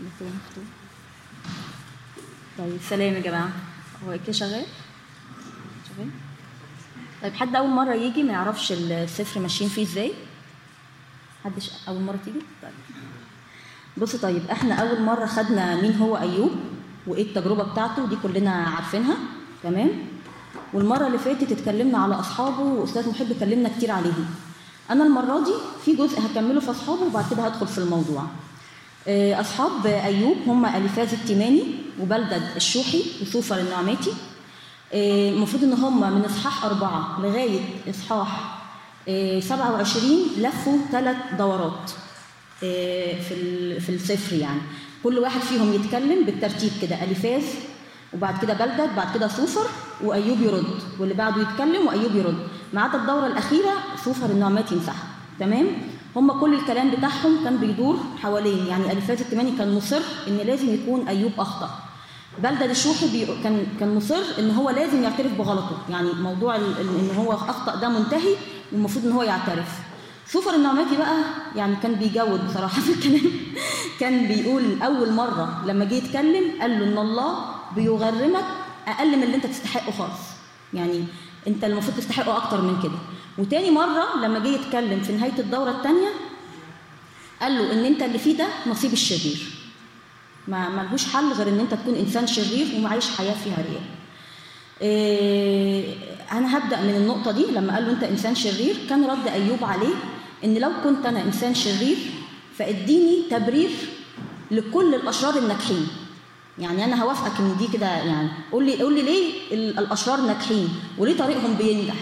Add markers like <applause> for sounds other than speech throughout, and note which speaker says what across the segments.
Speaker 1: مفتوح طيب سلام يا جماعة. هو كده شغال؟ شغال. طيب حد أول مرة يجي ما يعرفش الصفر ماشيين فيه إزاي؟ حدش أول مرة تيجي؟ طيب. بصوا طيب إحنا أول مرة خدنا مين هو أيوب وإيه التجربة بتاعته دي كلنا عارفينها. تمام؟ والمرة اللي فاتت اتكلمنا على أصحابه وأستاذ محب اتكلمنا كتير عليهم. أنا المرة دي في جزء هكمله في أصحابه وبعد كده هدخل في الموضوع. آه، أصحاب أيوب هم اليفاز التيماني وبلدد الشوحي وسوفر النعماتي آه، المفروض إن هم من إصحاح أربعة لغاية إصحاح آه، 27 لفوا ثلاث دورات آه، في في السفر يعني. كل واحد فيهم يتكلم بالترتيب كده اليفاز وبعد كده بلدد بعد كده سوفر وأيوب يرد واللي بعده يتكلم وأيوب يرد. ما عدا الدورة الأخيرة صوفر النعماتي يمسحها تمام؟ هم كل الكلام بتاعهم كان بيدور حوالين يعني أليفاز التيماني كان مصر إن لازم يكون أيوب أخطأ. بلدد الشوحي بي... كان كان مصر إن هو لازم يعترف بغلطه. يعني موضوع ال... إن هو أخطأ ده منتهي والمفروض إن هو يعترف. صوفر النعماتي بقى يعني كان بيجود بصراحة في الكلام. <laughs> كان بيقول أول مرة لما جه يتكلم قال له إن الله بيغرمك أقل من اللي أنت تستحقه خالص. يعني أنت المفروض تستحقه أكتر من كده. وتاني مرة لما جه يتكلم في نهاية الدورة الثانية قال له إن أنت اللي فيه ده نصيب الشرير. ما ملهوش حل غير إن أنت تكون إنسان شرير ومعيش حياة فيها رياء. إيه أنا هبدأ من النقطة دي. لما قال له أنت إنسان شرير كان رد أيوب عليه إن لو كنت أنا إنسان شرير فاديني تبرير لكل الأشرار الناجحين. يعني أنا هوافقك إن دي كده يعني. قول لي قول لي ليه ال- الأشرار ناجحين وليه طريقهم بينجح؟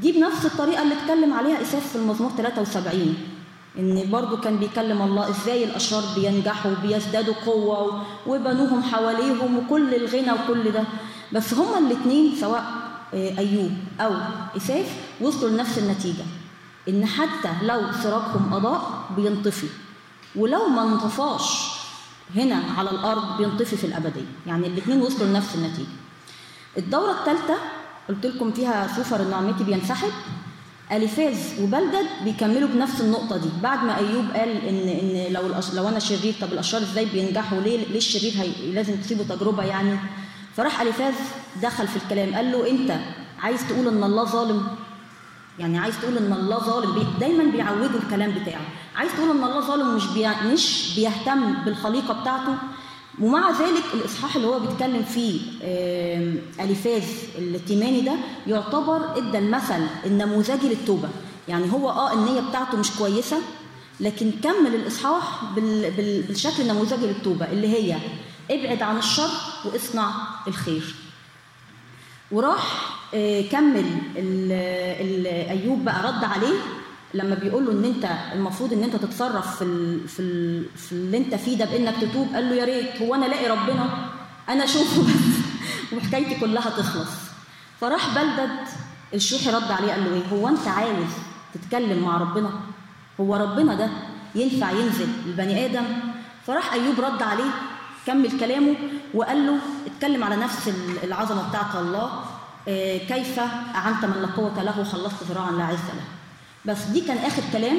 Speaker 1: دي بنفس الطريقة اللي اتكلم عليها أساس في المزمور 73 إن برضو كان بيكلم الله إزاي الأشرار بينجحوا بيزدادوا قوة و- وبنوهم حواليهم وكل الغنى وكل ده. بس هما الاثنين سواء آه، أيوب أو إساف وصلوا لنفس النتيجة إن حتى لو سراجهم أضاء بينطفي ولو ما انطفاش هنا على الأرض بينطفي في الأبدية. يعني الاثنين وصلوا لنفس النتيجة. الدورة الثالثه قلت لكم فيها سوفر النعمتي بينسحب. اليفاز وبلدد بيكملوا بنفس النقطة دي. بعد ما أيوب قال ان إن لو. لو أنا شرير طب الأشرار إزاي بينجحوا؟ ليه ليه الشرير هي... لازم تسيبه تجربة يعني؟ فراح اليفاز دخل في الكلام قال له أنت عايز تقول إن الله ظالم؟ يعني عايز تقول إن الله ظالم. دايما بيعودوا الكلام بتاعه. عايز تقول إن الله ظالم مش بي... مش بيهتم بالخليقة بتاعته؟ ومع ذلك الإصحاح اللي هو بيتكلم فيه آم، أليفاز التيماني ده يعتبر إدى المثل النموذجي للتوبة يعني هو آه النية بتاعته مش كويسة لكن كمل. بال... بالشكل النموذجي للتوبة اللي هي ابعد عن الشر واصنع الخير وراح آه، كمل أيوب بقى رد عليه لما بيقول له إن أنت المفروض إن أنت تتصرف في في في اللي أنت فيه ده بإنك تتوب قال له يا ريت هو أنا الاقي ربنا؟ أنا أشوفه بس. <laughs> وحكايتي كلها تخلص. فراح بلدد الشوحي رد عليه قال له إيه؟ هو أنت عاوز تتكلم مع ربنا؟ هو ربنا ده ينفع ينزل البني آدم؟ فراح أيوب رد عليه كمل كلامه وقال له اتكلم على نفس العظمة بتاعت الله آه، كيف أعنت من لا قوة له وخلصت ذراعا لا عز له. بس دي كان آخر كلام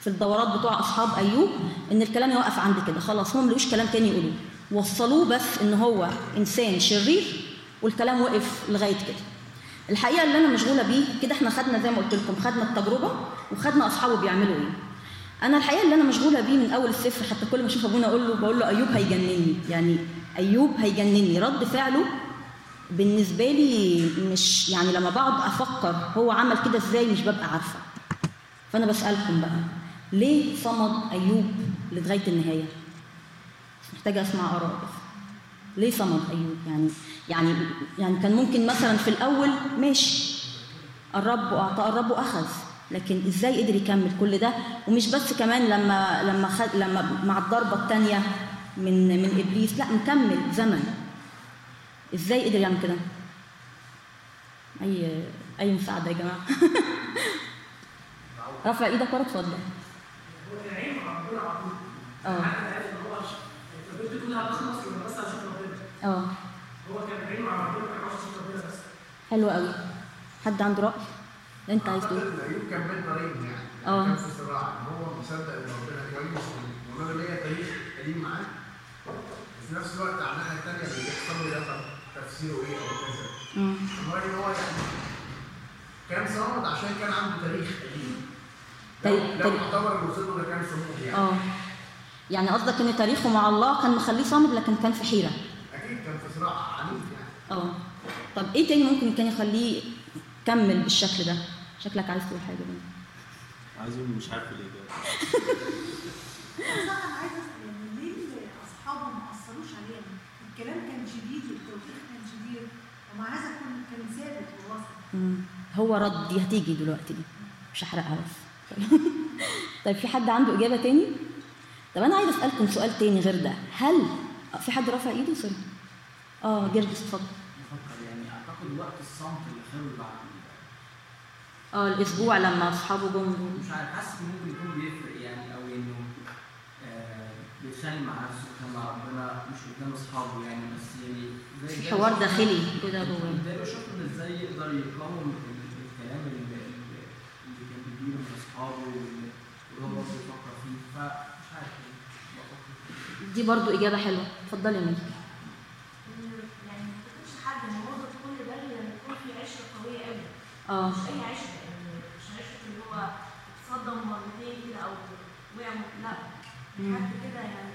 Speaker 1: في الدورات بتوع أصحاب أيوب إن الكلام يوقف عند كده. خلاص هم ملوش كلام تاني يقولوه وصلوه بس إن هو إنسان شرير والكلام وقف لغاية كده. الحقيقة اللي أنا مشغولة بيه كده إحنا خدنا زي ما قلت لكم خدنا التجربة وخدنا أصحابه بيعملوا إيه. أنا الحقيقة اللي أنا مشغولة بيه من أول السفر حتى كل ما أشوف أبونا أقول له بقول له أيوب هيجنني. يعني أيوب هيجنني. رد فعله بالنسبة لي مش يعني لما بقعد أفكر هو عمل كده إزاي مش ببقى عارفة. فأنا بسألكم بقى ليه صمد النهاية؟ مش محتاجة أسمع آراء بس ليه صمد أيوب؟ يعني يعني يعني كان ممكن مثلا في الأول ماشي الرب واعطى الرب واخذ لكن إزاي قدر يكمل كل ده؟ ومش بس كمان لما لما خد لما مع الضربة الثانية من من إبليس لا مكمل زمن. إزاي قدر يعمل كده؟ أي أي مساعدة يا جماعة؟ <laughs> رفع إيدك ورا اتفضل.
Speaker 2: آه. آه. هو كان عين مع ربنا كان عاوز يشوف ربنا بس
Speaker 1: حلو قوي. حد عنده رأي؟ انت عايز تقول.
Speaker 3: أيوب كان بين نارين يعني.
Speaker 1: آه.
Speaker 3: كان في صراع. هو مصدق إن ربنا كويس والراجل ليا تاريخ قديم معاه. في نفس الوقت على
Speaker 1: الناحيه
Speaker 3: الثانية اللي بيحصل له ده تفسيره إيه أو كذا. الراجل هو يعني كان صامد عشان كان عنده تاريخ قديم. ده
Speaker 1: طيب.
Speaker 3: يعتبر اللي وصل له ده كان صمود يعني.
Speaker 1: آه. يعني قصدك إن تاريخه مع الله كان مخليه صامد لكن كان في حيرة.
Speaker 3: أكيد كان في صراع عنيف يعني.
Speaker 1: آه. طب إيه تاني ممكن كان يخليه كمل بالشكل ده؟ شكلك عايز تقول حاجة بقى
Speaker 4: عايز أقول مش عارف الاجابه
Speaker 5: أنا عايزة أسأل يعني ليه أصحابه ما أثروش عليه الكلام كان شديد والتوفيق كان شديد. ومع هذا كان كان ثابت وواثق.
Speaker 1: هو رد دي هتيجي دلوقتي دي. مش هحرقها بس. <laughs> طيب في حد عنده إجابة تاني؟ طب أنا عايز أسألكم سؤال تاني غير ده. هل في حد رافع إيده؟ سوري. آه جرجس اتفضل.
Speaker 6: بفكر يعني أعتقد وقت الصمت اللي خلوا بعد
Speaker 1: آه الأسبوع لما أصحابه جم.
Speaker 6: مش عارف حاسس ممكن يكون بيفرق يعني أو إنه آه، بيتخانق مع نفسه كان مع ربنا مش قدام أصحابه يعني بس يعني زي
Speaker 1: حوار داخلي كده جواه
Speaker 6: ده بشوف إن إزاي يقدر يقاوم ال- الكلام اللي بيجيله من اصحابه واللي هو برضه بيفكر فيه. فمش عارف.
Speaker 1: دي برضو إجابة حلوة. اتفضلي يا ميكي.
Speaker 7: يعني ما تاخدش حد هو كل ده لما يكون في عشرة قوية قوي.
Speaker 1: آه.
Speaker 7: مش أي عشرة يعني مش عشرة اللي هو اتصدم مرتين كده أو وقع لا. حد كده يعني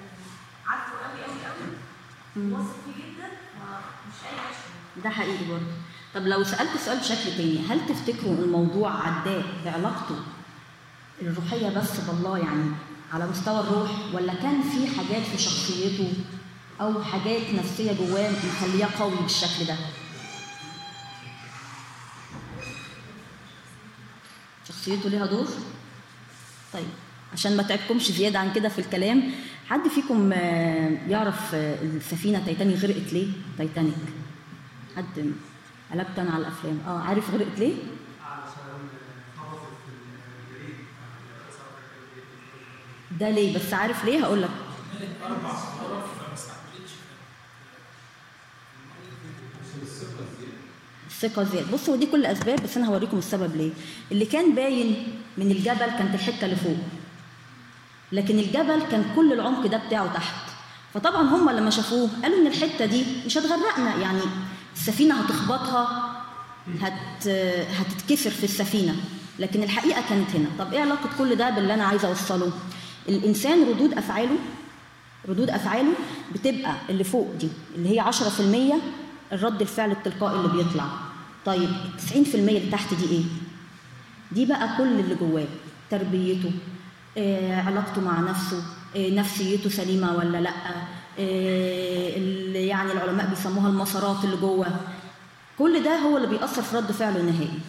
Speaker 7: عارفه قوي قوي قوي. واثق فيه جدا فمش أي عشرة.
Speaker 1: ده حقيقي برضه. طب لو سألت سؤال بشكل تاني هل تفتكروا الموضوع عداه بعلاقته الروحية بس بالله يعني على مستوى الروح ولا كان في حاجات في شخصيته أو حاجات نفسية جواه مخليه قوي بالشكل ده؟ شخصيته ليها دور؟ طيب عشان ما تعبكمش زيادة عن كده في الكلام حد فيكم آه، يعرف آه، السفينة تايتانيك غرقت ليه؟ تايتانيك حد أنا على الأفلام. آه عارف غرقت ليه؟ ده ليه؟ بس عارف ليه؟ هقول لك. الثقة زيادة. بصوا دي كل أسباب بس أنا هوريكم السبب ليه. اللي كان باين من الجبل كانت الحتة اللي فوق. لكن الجبل كان كل العمق ده بتاعه تحت. فطبعا هم لما شافوه قالوا إن الحتة دي مش هتغرقنا. يعني السفينة هتخبطها هت هتتكسر في السفينة. لكن الحقيقة كانت هنا. طب إيه علاقة كل ده باللي أنا عايزة أوصله؟ الإنسان ردود أفعاله ردود أفعاله بتبقى اللي فوق دي اللي هي 10% الرد الفعل التلقائي اللي بيطلع. طيب 90% اللي تحت دي إيه؟ دي بقى كل اللي جواه. تربيته آه، علاقته مع نفسه آه، نفسيته سليمة ولا لأ؟ آه، اللي يعني العلماء بيسموها المسارات اللي جوه. كل ده هو اللي بيأثر في رد فعله النهائي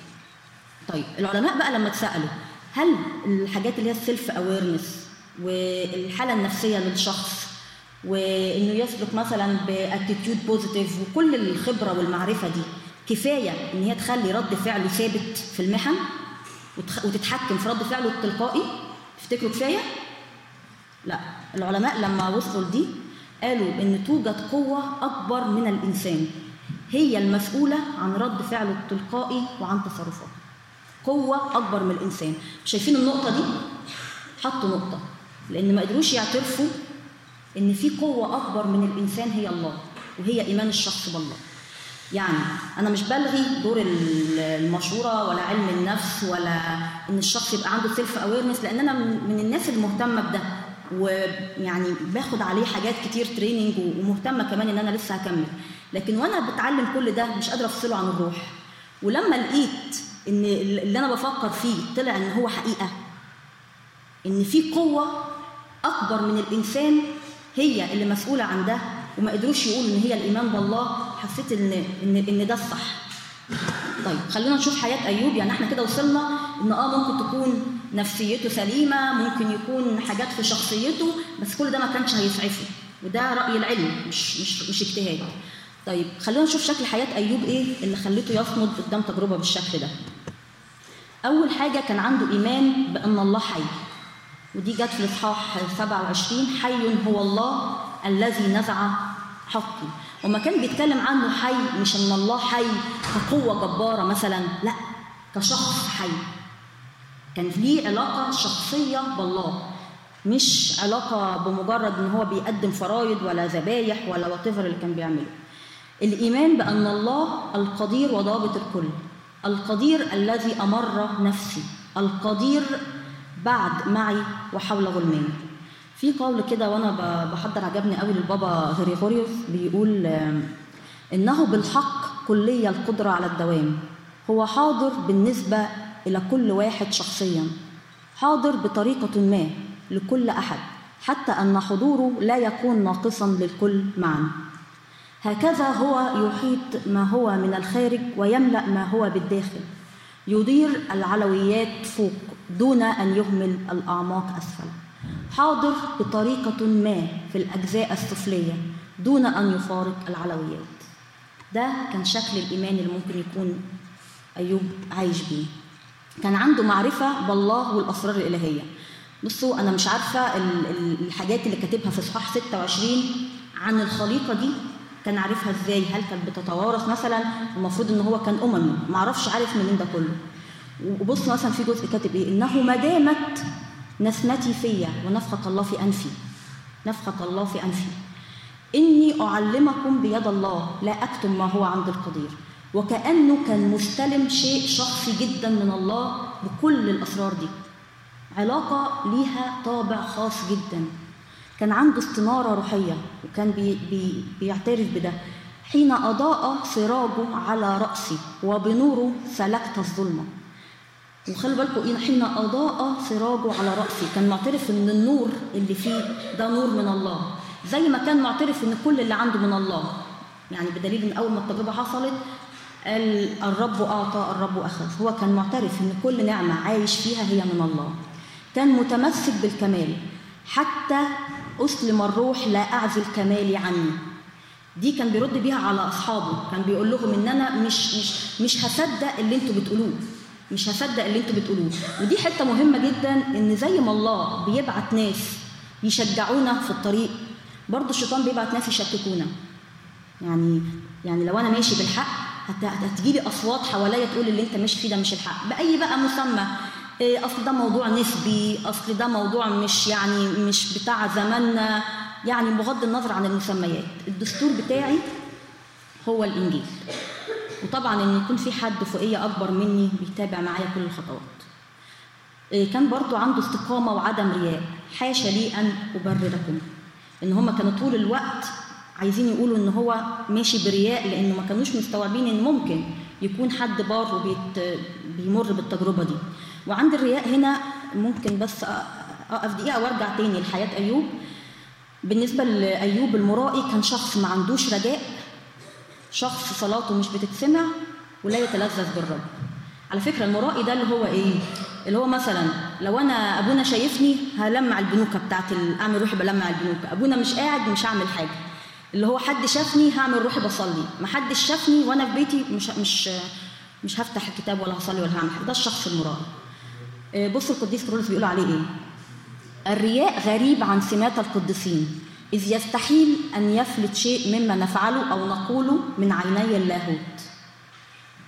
Speaker 1: طيب العلماء بقى لما اتسألوا هل الحاجات اللي هي ال self awareness والحالة النفسية للشخص وإنه يسلك مثلا ب attitude positive وكل الخبرة والمعرفة دي كفاية إن هي تخلي رد فعله ثابت في المحن وتتحكم في رد فعله التلقائي؟ تفتكروا كفاية؟ لا. العلماء لما وصلوا لدي قالوا إن توجد قوة أكبر من الإنسان. هي المسؤولة عن رد فعله التلقائي وعن تصرفاته قوة أكبر من الإنسان. شايفين النقطة دي؟ حطوا نقطة. لأن ما قدروش يعترفوا إن في قوة أكبر من الإنسان هي الله وهي إيمان الشخص بالله. يعني أنا مش بلغي دور ال- المشورة ولا علم النفس ولا إن الشخص يبقى عنده self awareness لأن أنا من الناس المهتمة بده. ويعني باخد عليه حاجات كتير training ومهتمة كمان إن أنا لسه هكمل. لكن وأنا بتعلم كل ده مش قادرة أفصله عن الروح. ولما لقيت إن اللي أنا بفكر فيه طلع إن هو حقيقة إن في قوة أكبر من الإنسان هي اللي مسؤولة عن ده وما قدروش يقولوا إن هي الإيمان بالله حسيت ان ان إن ده الصح. طيب خلونا نشوف حياة أيوب. يعني إحنا كده وصلنا إن آه ممكن تكون نفسيته سليمة ممكن يكون حاجات في شخصيته بس كل ده ما كانش هيسعفه. وده رأي العلم مش مش مش اجتهاد. طيب خلونا نشوف شكل حياة أيوب إيه اللي خلته يصمد قدام تجربة بالشكل ده. أول حاجة كان عنده إيمان بأن الله حي. ودي جت في الاصحاح 27 حي هو الله الذي نزع حقي. وما كان بيتكلم عنه حي مش إن الله حي كقوة جبارة مثلا لا كشخص حي. كان ليه علاقة شخصية بالله. مش علاقة بمجرد إن هو بيقدم فرايض ولا ذبايح ولا وات اللي كان بيعمله. الإيمان بأن الله القدير وضابط الكل. القدير الذي أمر نفسي. القدير بعد معي وحول غلماني. في قول كده وأنا بحضر عجبني قوي للبابا غريغوريوس. بيقول إنه بالحق كلية القدرة على الدوام. هو حاضر بالنسبة إلى كل واحد شخصيا. حاضر بطريقة ما لكل أحد حتى أن حضوره لا يكون ناقصا للكل معا. هكذا هو يحيط ما هو من الخارج ويملأ ما هو بالداخل. يدير العلويات فوق دون أن يهمل الأعماق أسفل. حاضر بطريقة ما في الأجزاء السفلية دون أن يفارق العلويات. ده كان شكل الإيمان اللي ممكن يكون أيوب عايش بيه. كان عنده معرفة بالله والأسرار الإلهية. بصوا أنا مش عارفة ال- ال- الحاجات اللي كاتبها في إصحاح 26 عن الخليقة دي كان عارفها إزاي؟ هل كانت بتتوارث مثلا؟ المفروض إن هو كان أممي معرفش عارف منين ده كله. وبص مثلا في جزء كاتب إيه؟ إنه ما دامت نسمتي فيا ونفخة الله في أنفي. نفخة الله في أنفي. إني أعلمكم بيد الله لا أكتم ما هو عند القدير. وكأنه كان مستلم شيء شخصي جدا من الله بكل الأسرار دي. علاقة ليها طابع خاص جدا. كان عنده استنارة روحية وكان بي بي بيعترف بده. حين أضاء سراجه على رأسي وبنوره سلكت الظلمة. وخلي بالكم حين أضاء سراجه على رأسي كان معترف إن النور اللي فيه ده نور من الله. زي ما كان معترف إن كل اللي عنده من الله. يعني بدليل إن أول ما التجربة حصلت قال الرب أعطى الرب أخذ. هو كان معترف إن كل نعمة عايش فيها هي من الله. كان متمسك بالكمال. حتى أسلم الروح لا أعزل كمالي عني. دي كان بيرد بيها على أصحابه. كان بيقول لهم إن أنا مش مش مش هصدق اللي أنتوا بتقولوه. مش هصدق اللي أنتوا بتقولوه. ودي حتة مهمة جدا إن زي ما الله بيبعت ناس يشجعونا في الطريق برضه الشيطان بيبعت ناس يشككونا. يعني يعني لو أنا ماشي بالحق هت- هتجيلي أصوات حواليا تقول اللي أنت ماشي فيه ده مش الحق. بأي بقى مسمى. إيه أصل ده موضوع نسبي أصل ده موضوع مش يعني مش بتاع زماننا. يعني بغض النظر عن المسميات. الدستور بتاعي هو الإنجيل. وطبعا إن يكون في حد فوقية أكبر مني بيتابع معايا كل الخطوات. إيه، كان برضو عنده استقامة وعدم رياء. حاشا لي أن أبرركم. إن هم كانوا طول الوقت عايزين يقولوا إن هو ماشي برياء لأنه ما كانوش مستوعبين إن ممكن يكون حد بار وبيت بيمر بالتجربة دي. وعند الرياء هنا ممكن بس أقف دقيقة وأرجع تاني لحياة أيوب. بالنسبة لأيوب المرائي كان شخص ما عندوش رجاء شخص صلاته مش بتتسمع ولا يتلذذ بالرب. على فكرة المرائي ده اللي هو إيه؟ اللي هو مثلا لو أنا أبونا شايفني هلمع البنوكة بتاعت أعمل روحي بلمع البنوكة. أبونا مش قاعد مش هعمل حاجة. اللي هو حد شافني هعمل روحي بصلي. ما حدش شافني وأنا في بيتي مش مش مش هفتح الكتاب ولا هصلي ولا هعمل حاجة. ده الشخص المرائي آه، بص القديس كرولوس بيقول عليه إيه؟ الرياء غريب عن سمات القديسين إذ يستحيل أن يفلت شيء مما نفعله أو نقوله من عيني اللاهوت.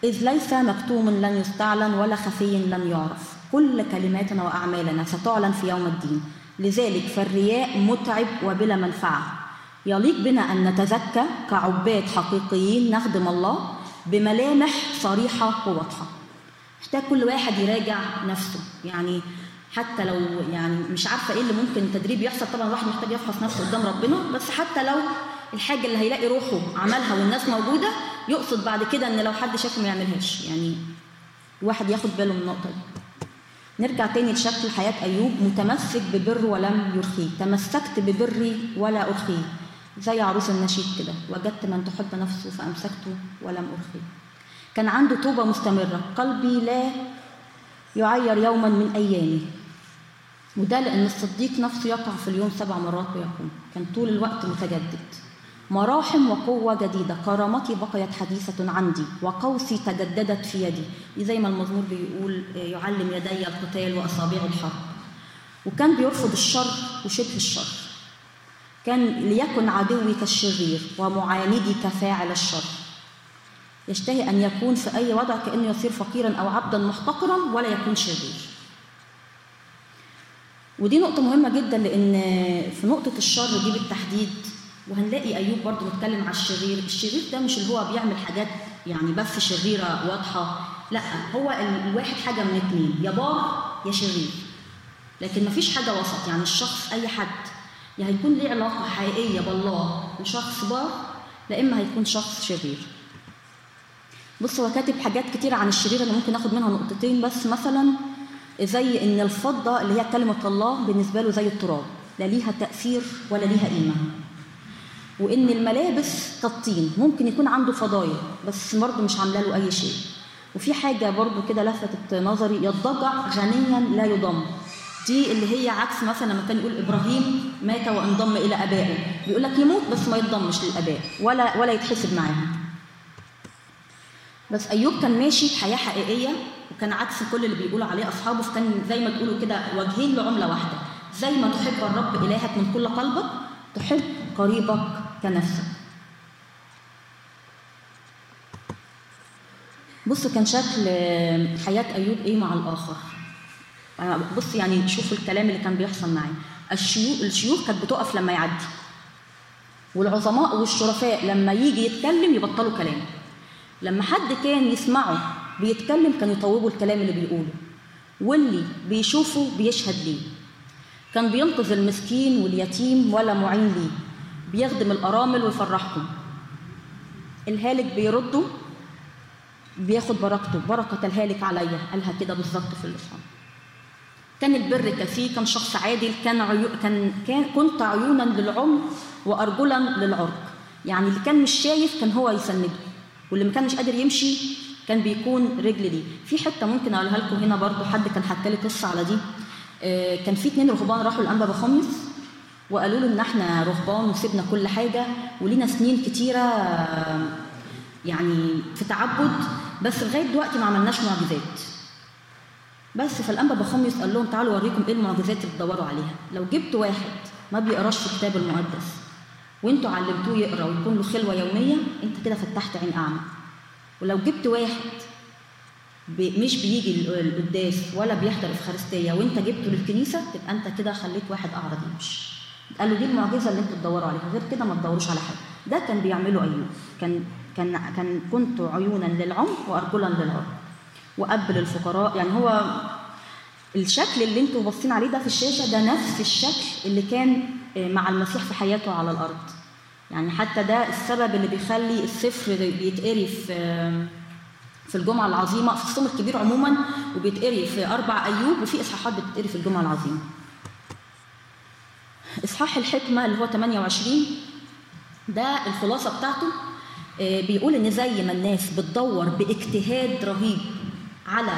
Speaker 1: إذ ليس مكتوم لن يستعلن ولا خفي لن يعرف. كل كلماتنا وأعمالنا ستعلن في يوم الدين. لذلك فالرياء متعب وبلا منفعة. يليق بنا أن نتزكى كعباد حقيقيين نخدم الله بملامح صريحة وواضحة. محتاج كل واحد يراجع نفسه. يعني حتى لو يعني مش عارفة إيه اللي ممكن التدريب يحصل طبعا الواحد محتاج يفحص نفسه قدام ربنا. بس حتى لو الحاجة اللي هيلاقي روحه عملها والناس موجودة يقصد بعد كده إن لو حد شافه ما يعملهاش. يعني الواحد ياخد باله من النقطة دي. نرجع تاني لشكل حياة أيوب. متمسك ببر ولم يرخيه. تمسكت ببري ولا أرخيه. زي عروس النشيد كده وجدت من تحب نفسه فأمسكته ولم أرخيه. كان عنده توبة مستمرة قلبي لا يعير يوما من أيامي وده لأن الصديق نفسه يقع في اليوم سبع مرات ويقوم. كان طول الوقت متجدد. مراحم وقوة جديدة. كرامتي بقيت حديثة عندي وقوسي تجددت في يدي. زي ما المزمور بيقول يعلم يدي القتال وأصابع الحرب. وكان بيرفض الشر وشبه الشر. كان ليكن عدوي كالشرير ومعاندي كفاعل الشر. يشتهي أن يكون في أي وضع كأنه يصير فقيرا أو عبدا محتقرا ولا يكون شرير. ودي نقطة مهمة جدا لأن في نقطة الشر دي بالتحديد وهنلاقي أيوب برضو متكلم على الشرير. الشرير ده مش اللي هو بيعمل حاجات يعني بس شريرة واضحة لأ هو ال- الواحد حاجة من اتنين يا بار يا شرير. لكن مفيش حاجة وسط يعني الشخص أي حد. يا هيكون ليه علاقة حقيقية بالله وشخص بار لا إما هيكون شخص شرير. بص هو كاتب حاجات كتير عن الشرير أنا ممكن اخد منها نقطتين بس. مثلا زي إن الفضة اللي هي كلمة الله بالنسبة له زي التراب لا ليها تأثير ولا ليها قيمة. وإن الملابس كالطين ممكن يكون عنده فضايل بس برضه مش عاملة له أي شيء. وفي حاجة برضه كده لفتت نظري يضجع غنيا لا يضم. دي اللي هي عكس مثلا لما كان يقول إبراهيم مات وانضم إلى ابائه. بيقول لك يموت بس ما يتضمش للأباء ولا ولا يتحسب معاهم. بس أيوب كان ماشي حياة حقيقية وكان عكس كل اللي بيقولوا عليه أصحابه فكان زي ما تقولوا كده وجهين لعملة واحدة. زي ما تحب الرب إلهك من كل قلبك تحب قريبك كنفسك. بصوا كان شكل حياة أيوب إيه مع الآخر؟ بص يعني شوفوا الكلام اللي كان بيحصل معاه الشيوخ الشيوخ كانت بتقف لما يعدي. والعظماء والشرفاء لما يجي يتكلم يبطلوا كلام لما حد كان يسمعه بيتكلم كانوا يطوبوا الكلام اللي بيقوله. واللي بيشوفه بيشهد ليه. كان بينقذ المسكين واليتيم ولا معين ليه. بيخدم الأرامل ويفرحهم. الهالك بيرده بياخد بركته. بركة الهالك عليا قالها كده بالظبط في اللسان. كان البر كفيه كان شخص عادل كان عيو... كان كان كنت عيونا للعمر وأرجلا للعرق. يعني اللي كان مش شايف كان هو يسنده واللي ما كان مش قادر يمشي كان بيكون رجل ليه. في حتة ممكن أقولها لكم هنا برضو حد كان حكى لي قصة على دي. آه كان في اتنين رهبان راحوا الانبا بخميس وقالوا له إن إحنا رهبان وسيبنا كل حاجة ولينا سنين كتيرة آه يعني في تعبد بس لغاية دلوقتي ما عملناش معجزات. بس فالأنبا بخميس قال لهم تعالوا أوريكم إيه المعجزات اللي بتدوروا عليها. لو جبت واحد ما بيقراش الكتاب المقدس وانتوا علمتوه يقرأ ويكون له خلوة يومية أنت كده فتحت عين أعمى. ولو جبت واحد مش بيجي القداس ولا بيحضر الافخارستيه وانت جبته للكنيسة تبقى أنت كده خليت واحد أعرض يمشي. قال له دي المعجزة اللي أنتوا تدوروا عليها. غير كده ما تدوروش على حاجة ده كان بيعمله ايوب كان كان كان كنت عيونا للعمر وأرجلا للعرق واب للفقراء يعني هو الشكل اللي أنتوا باصين عليه ده في الشاشة ده نفس الشكل اللي كان مع المسيح في حياته على الأرض يعني حتى ده السبب اللي بيخلي السفر بيتقري في في الجمعة العظيمة في الصوم الكبير عموما وبيتقري في أربع أيوب وفي إصحاحات بتتقري في الجمعة العظيمة. إصحاح الحكمة اللي هو 28 ده الخلاصة بتاعته بيقول إن زي ما الناس بتدور باجتهاد رهيب على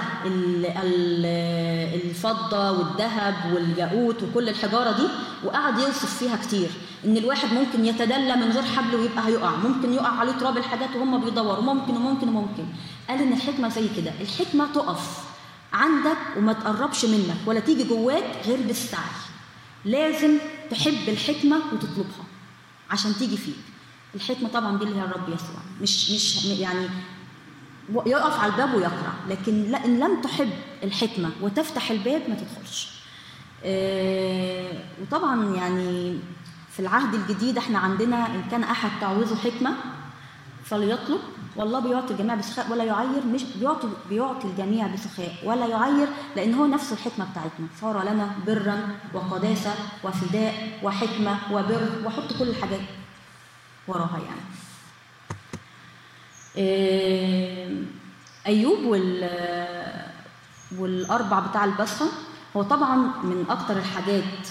Speaker 1: الفضة والذهب والياقوت وكل الحجارة دي وقعد يوصف فيها كتير. إن الواحد ممكن يتدلى من غير حبل ويبقى هيقع. ممكن يقع عليه تراب الحاجات وهم بيدوروا. ممكن وممكن وممكن. قال إن الحكمة زي كده. الحكمة تقف عندك وما تقربش منك ولا تيجي جواك غير بالسعي. لازم تحب الحكمة وتطلبها عشان تيجي فيك. الحكمة طبعا دي اللي هي الرب يسوع. مش مش يعني يقف على الباب ويقرأ. لكن لا إن لم تحب الحكمة وتفتح الباب ما تدخلش. آه وطبعا يعني في العهد الجديد إحنا عندنا إن كان أحد تعوزه حكمة فليطلب والله بيعطي الجميع بسخاء ولا يعير مش بيعطي بيعطي الجميع بسخاء ولا يعير لأن هو نفس الحكمة بتاعتنا. صار لنا برا وقداسة وفداء وحكمة وبر وحط كل الحاجات وراها يعني. أيوب وال والأربع بتاع البسخه هو طبعا من أكتر الحاجات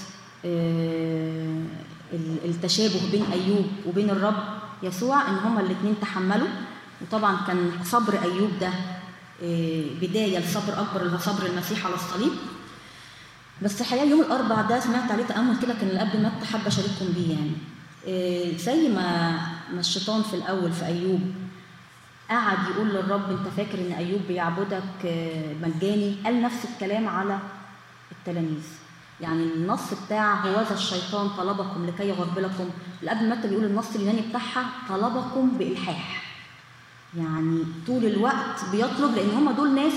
Speaker 1: التشابه بين أيوب وبين الرب يسوع إن هما الاثنين تحملوا. وطبعا كان صبر أيوب ده بداية لصبر أكبر اللي هو صبر المسيح على الصليب. بس الحقيقة يوم الأربع ده سمعت عليه تأمل كده كان اللي قبل ما حابه اشارككم بيه يعني. زي ما ما الشيطان في الأول في أيوب قعد يقول للرب أنت فاكر إن أيوب بيعبدك مجاني؟ قال نفس الكلام على التلاميذ. يعني النص بتاع هوذا الشيطان طلبكم لكي يغربلكم قبل متى بيقول النص اليوناني بتاعها طلبكم بإلحاح. يعني طول الوقت بيطلب لأن هم دول ناس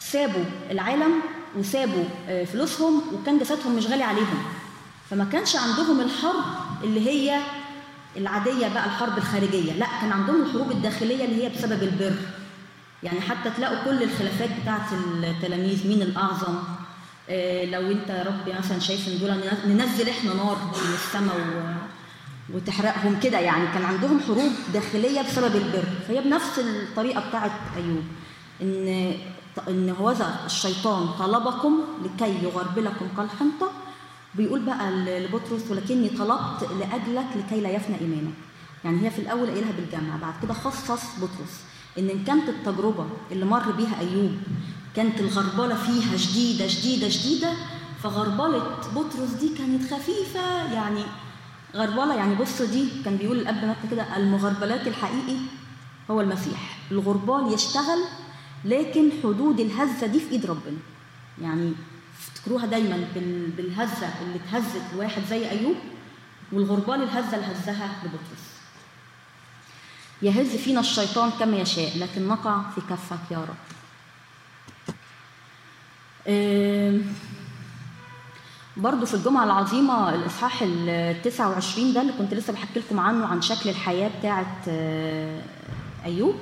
Speaker 1: سابوا العالم وسابوا فلوسهم وكان جسدهم مش غالي عليهم. فما كانش عندهم الحرب اللي هي العادية بقى الحرب الخارجية. لا كان عندهم الحروب الداخلية اللي هي بسبب البر. يعني حتى تلاقوا كل الخلافات بتاعت التلاميذ مين الأعظم. آه، لو أنت يا رب مثلا شايف إن دول ننزل إحنا نار من السماء. وتحرقهم كده. يعني كان عندهم حروب داخلية بسبب البر. فهي بنفس الطريقة بتاعت أيوب. إن إن هوذا الشيطان طلبكم لكي يغربلكم كالحنطة. بيقول بقى لبطرس ولكني طلبت لأجلك لكي لا يفنى إيمانك. يعني هي في الأول قايلها بالجمع بعد كده خصص بطرس. إن إن كانت التجربة اللي مر بيها أيوب كانت الغربلة فيها شديدة شديدة شديدة فغربلة بطرس دي كانت خفيفة. يعني غربلة يعني بص دي كان بيقول الأب متى كده المغربلات الحقيقي هو المسيح. الغربال يشتغل لكن حدود الهزة دي في إيد ربنا. يعني افتكروها دايما بال- بالهزة اللي اتهزت لواحد زي أيوب والغربال الهزة اللي هزها لبطرس. يهز فينا الشيطان كما يشاء لكن نقع في كفك يا رب. برضو في الجمعة العظيمة الإصحاح ال 29 ده اللي كنت لسه بحكي لكم عنه عن شكل الحياة بتاعة آه، أيوب.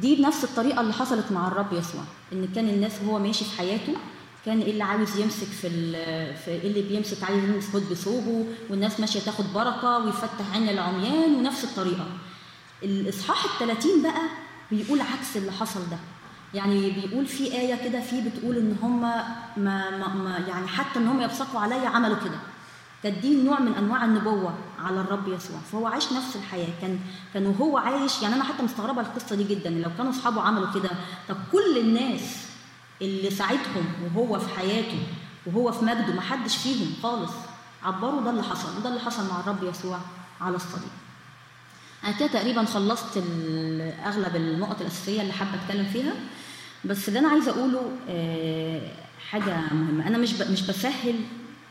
Speaker 1: دي بنفس الطريقة اللي حصلت مع الرب يسوع إن كان الناس وهو ماشي في حياته كان إيه اللي عاوز يمسك في, ال- في إيه اللي بيمسك عايز يمسك بثوبه والناس ماشية تاخد بركة ويفتح عين العميان ونفس الطريقة. الإصحاح الثلاثين بقى بيقول عكس اللي حصل ده. يعني بيقول في آية كده فيه بتقول إن هم ما, ما, ما يعني حتى إن هم يبصقوا عليا عملوا كده. دي نوع من أنواع النبوة على الرب يسوع. فهو عايش نفس الحياة. كان كان وهو عايش يعني أنا حتى مستغربة القصة دي جدا. لو كانوا أصحابه عملوا كده طب كل الناس اللي ساعدهم وهو في حياته وهو في مجده ما حدش فيهم خالص عبروا ده اللي حصل. وده اللي حصل مع الرب يسوع على الصليب. أنا كده تقريبا خلصت اغلب النقط الأساسية اللي حابة أتكلم فيها. بس اللي أنا عايزة أقوله آه، حاجة مهمة. أنا مش مش بسهل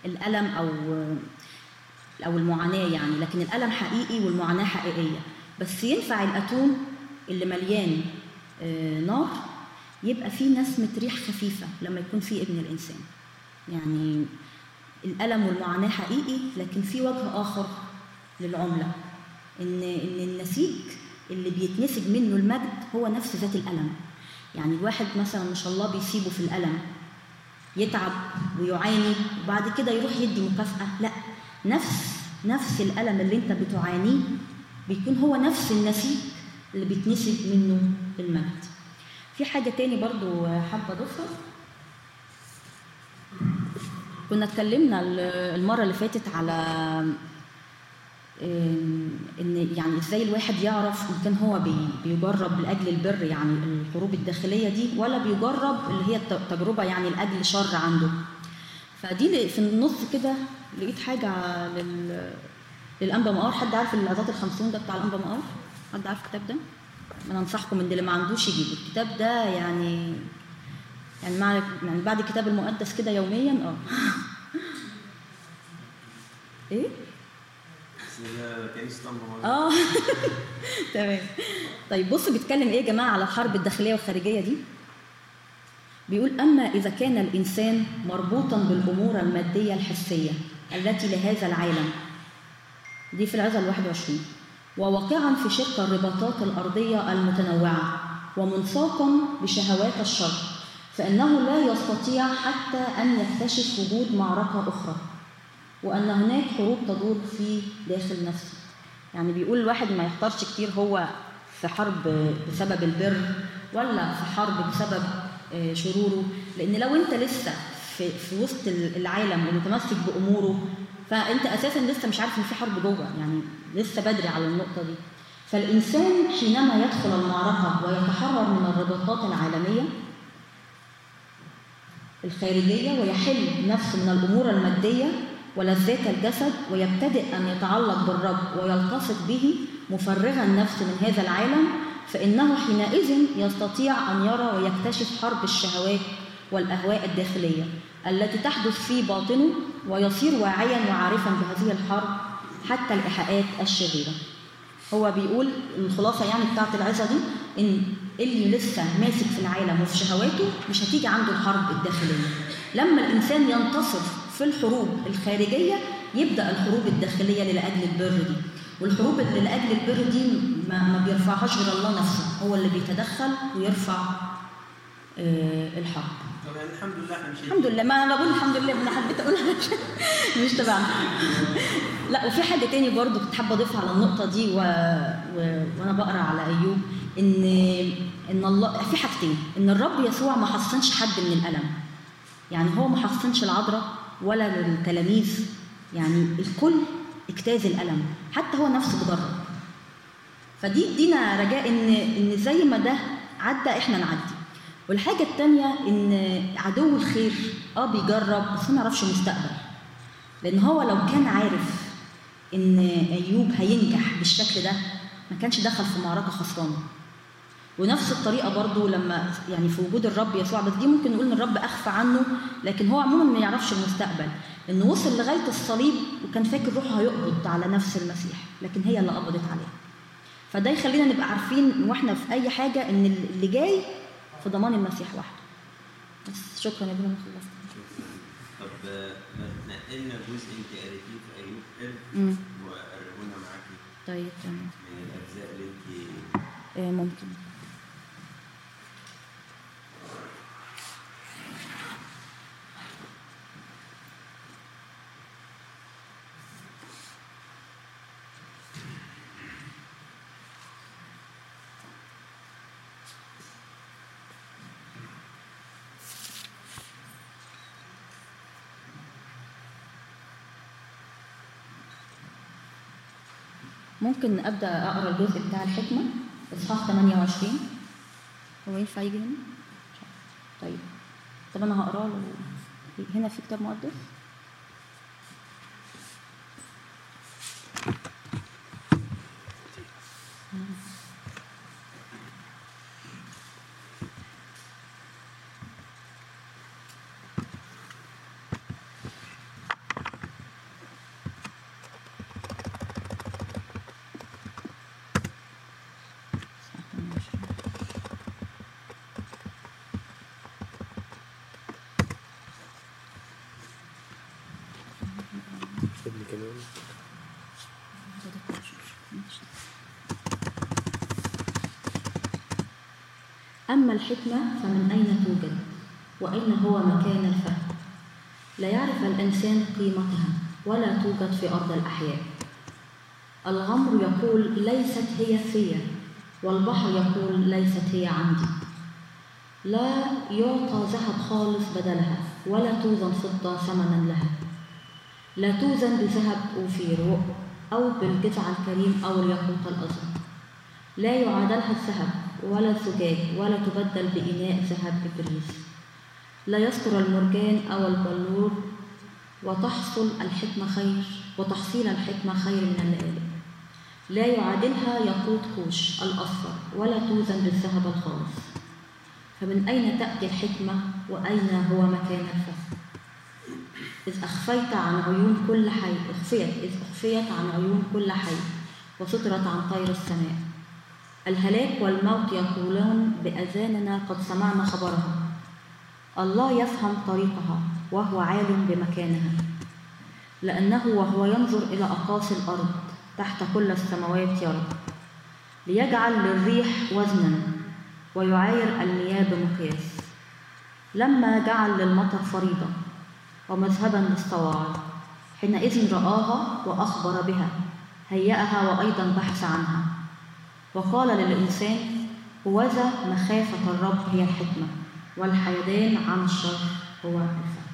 Speaker 1: الألم أو أو المعاناة يعني لكن الألم حقيقي والمعاناة حقيقية. بس ينفع الاتون اللي مليان آه، نار يبقى فيه نسمة ريح خفيفة لما يكون فيه ابن الإنسان. يعني الألم والمعاناة حقيقي لكن في وجه آخر للعملة. إن إن النسيج اللي بيتنسج منه المجد هو نفس ذات الألم. يعني الواحد مثلا ما شاء الله بيسيبه في الألم. يتعب ويعاني وبعد كده يروح يدي مكافأة. لا نفس نفس الألم اللي انت بتعانيه بيكون هو نفس النسيج اللي بيتنسج منه المجد. في حاجة تاني برضو حابة أضيفها؟ كنا اتكلمنا المرة اللي فاتت على إن يعني إزاي الواحد يعرف إن كان هو بي- بيجرب لأجل البر يعني الحروب الداخلية دي ولا بيجرب اللي هي الت- تجربة يعني لأجل شر عنده. فدي في النص كده لقيت حاجة لل للأنبا مقار حد عارف العظات الخمسون ده بتاع الأنبا مقار حد عارف الكتاب ده؟ أنا أنصحكم إن اللي ما عندوش يجيبه. الكتاب ده يعني يعني مع يعني بعد الكتاب المقدس كده يوميا آه. <laughs> إيه
Speaker 4: بس هي كنيسة أمر
Speaker 1: آه. <laughs> تمام. طيب بصوا بيتكلم إيه يا جماعة على الحرب الداخلية والخارجية دي؟ بيقول أما إذا كان الإنسان مربوطا بالأمور المادية الحسية التي لهذا العالم دي في العزة ال 21 وواقعا في شق الرباطات الأرضية المتنوعة ومنساقا بشهوات الشر فإنه لا يستطيع حتى أن يكتشف وجود معركة أخرى. وأن هناك حروب تدور في داخل نفسه. يعني بيقول الواحد ما يحتارش كتير هو في حرب بسبب البر ولا في حرب بسبب آه، شروره. لأن لو أنت لسه في, في وسط العالم ومتمسك بأموره فأنت أساسا لسه مش عارف إن في حرب جوه. يعني لسه بدري على النقطة دي. فالإنسان حينما يدخل المعركة ويتحرر من الرباطات العالمية الخارجية ويحل نفسه من الأمور المادية ولذات الجسد ويبتدئ أن يتعلق بالرب ويلتصق به مفرغا نفسه من هذا العالم فإنه حينئذ يستطيع أن يرى ويكتشف حرب الشهوات والأهواء الداخلية التي تحدث في باطنه ويصير واعيا وعارفا بهذه الحرب حتى الإيحاءات الشريرة هو بيقول الخلاصة يعني بتاعت العظة دي إن اللي لسه ماسك في العالم وفي شهواته مش هتيجي عنده الحرب الداخلية. لما الإنسان ينتصر في الحروب الخارجية يبدأ الحروب الداخلية لاجل البر دي. والحروب اللي لأجل البر دي ما, ما بيرفعهاش غير الله نفسه هو اللي بيتدخل ويرفع آه، الحرب.
Speaker 4: يعني الحمد لله إحنا مش
Speaker 1: الحمد لله. ما أنا بقول الحمد لله أنا حبيت اقولها <laughs> مش تبعنا. لا وفي حاجة تاني برضو كنت حابة أضيفها على النقطة دي و... و... وأنا بقرأ على أيوب ان إن الله في حاجتين. إن الرب يسوع ما حصنش حد من الألم. يعني هو ما حصنش العذراء ولا التلاميذ يعني الكل اجتاز الألم حتى هو نفسه اتجرب فدي ادينا رجاء إن إن زي ما ده عدى إحنا نعدي. والحاجة التانية إن عدو الخير آه بيجرب بس ما يعرفش المستقبل لأن هو لو كان عارف إن أيوب هينجح بالشكل ده ما كانش دخل في معركة خسرانة. ونفس الطريقة برضو لما يعني في وجود الرب يسوع بس دي ممكن نقول إن الرب أخفى عنه لكن هو عموما ما يعرفش المستقبل. إنه وصل لغاية الصليب وكان فاكر روحه هيقبض على نفس المسيح لكن هي اللي قبضت عليه. فده يخلينا نبقى عارفين وإحنا في أي حاجة إن اللي جاي في ضمان المسيح وحده. بس شكرا يا ابني أنا خلصت.
Speaker 4: طب نقلنا جزء أنت قريتيه في أيوب حلو وقربونا معاكي.
Speaker 1: طيب تمام.
Speaker 4: من الأجزاء اللي أنت
Speaker 1: آه ممكن. ممكن أبدأ أقرأ الجزء بتاع الحكمة إصحاح 28 هو ينفع يجي هنا؟ طيب. طب أنا هقرأه له هنا في كتاب مقدس إصحاح 28. أما الحكمة فمن أين توجد؟ وأين هو مكان الفهم؟ لا يعرف الإنسان قيمتها ولا توجد في أرض الأحياء. الغمر يقول ليست هي فيا والبحر يقول ليست هي عندي لا يعطى ذهب خالص بدلها ولا توزن فضة ثمنا لها. لا توزن بذهب أوفير أو بالجذع الكريم أو الياقوت الأزرق. لا يعادلها الذهب ولا الزجاج ولا تبدل بإناء ذهب إبريس لا يستر المرجان أو البلور وتحصل الحكمة خير وتحصيل الحكمة خير من اللآلئ لا يعادلها ياقوت كوش الأصفر ولا توزن بالذهب الخالص. فمن أين تأتي الحكمة وأين هو مكان الفهم إذ أخفيت عن عيون كل حي أخفيت إذ أخفيت عن عيون كل حي وسترت عن طير السماء. الهلاك والموت يقولون بأذاننا قد سمعنا خبرها. الله يفهم طريقها وهو عالم بمكانها. لأنه وهو ينظر إلى أقاصي الأرض تحت كل السماوات يرى ليجعل للريح وزنا ويعاير المياه بمقياس لما جعل للمطر فريضة ومذهبا للصواعق حينئذ رآها وأخبر بها هيأها وأيضا بحث عنها. وقال للإنسان هوذا مخافة الرب هي الحكمة والحيدان عن الشر هو الفهم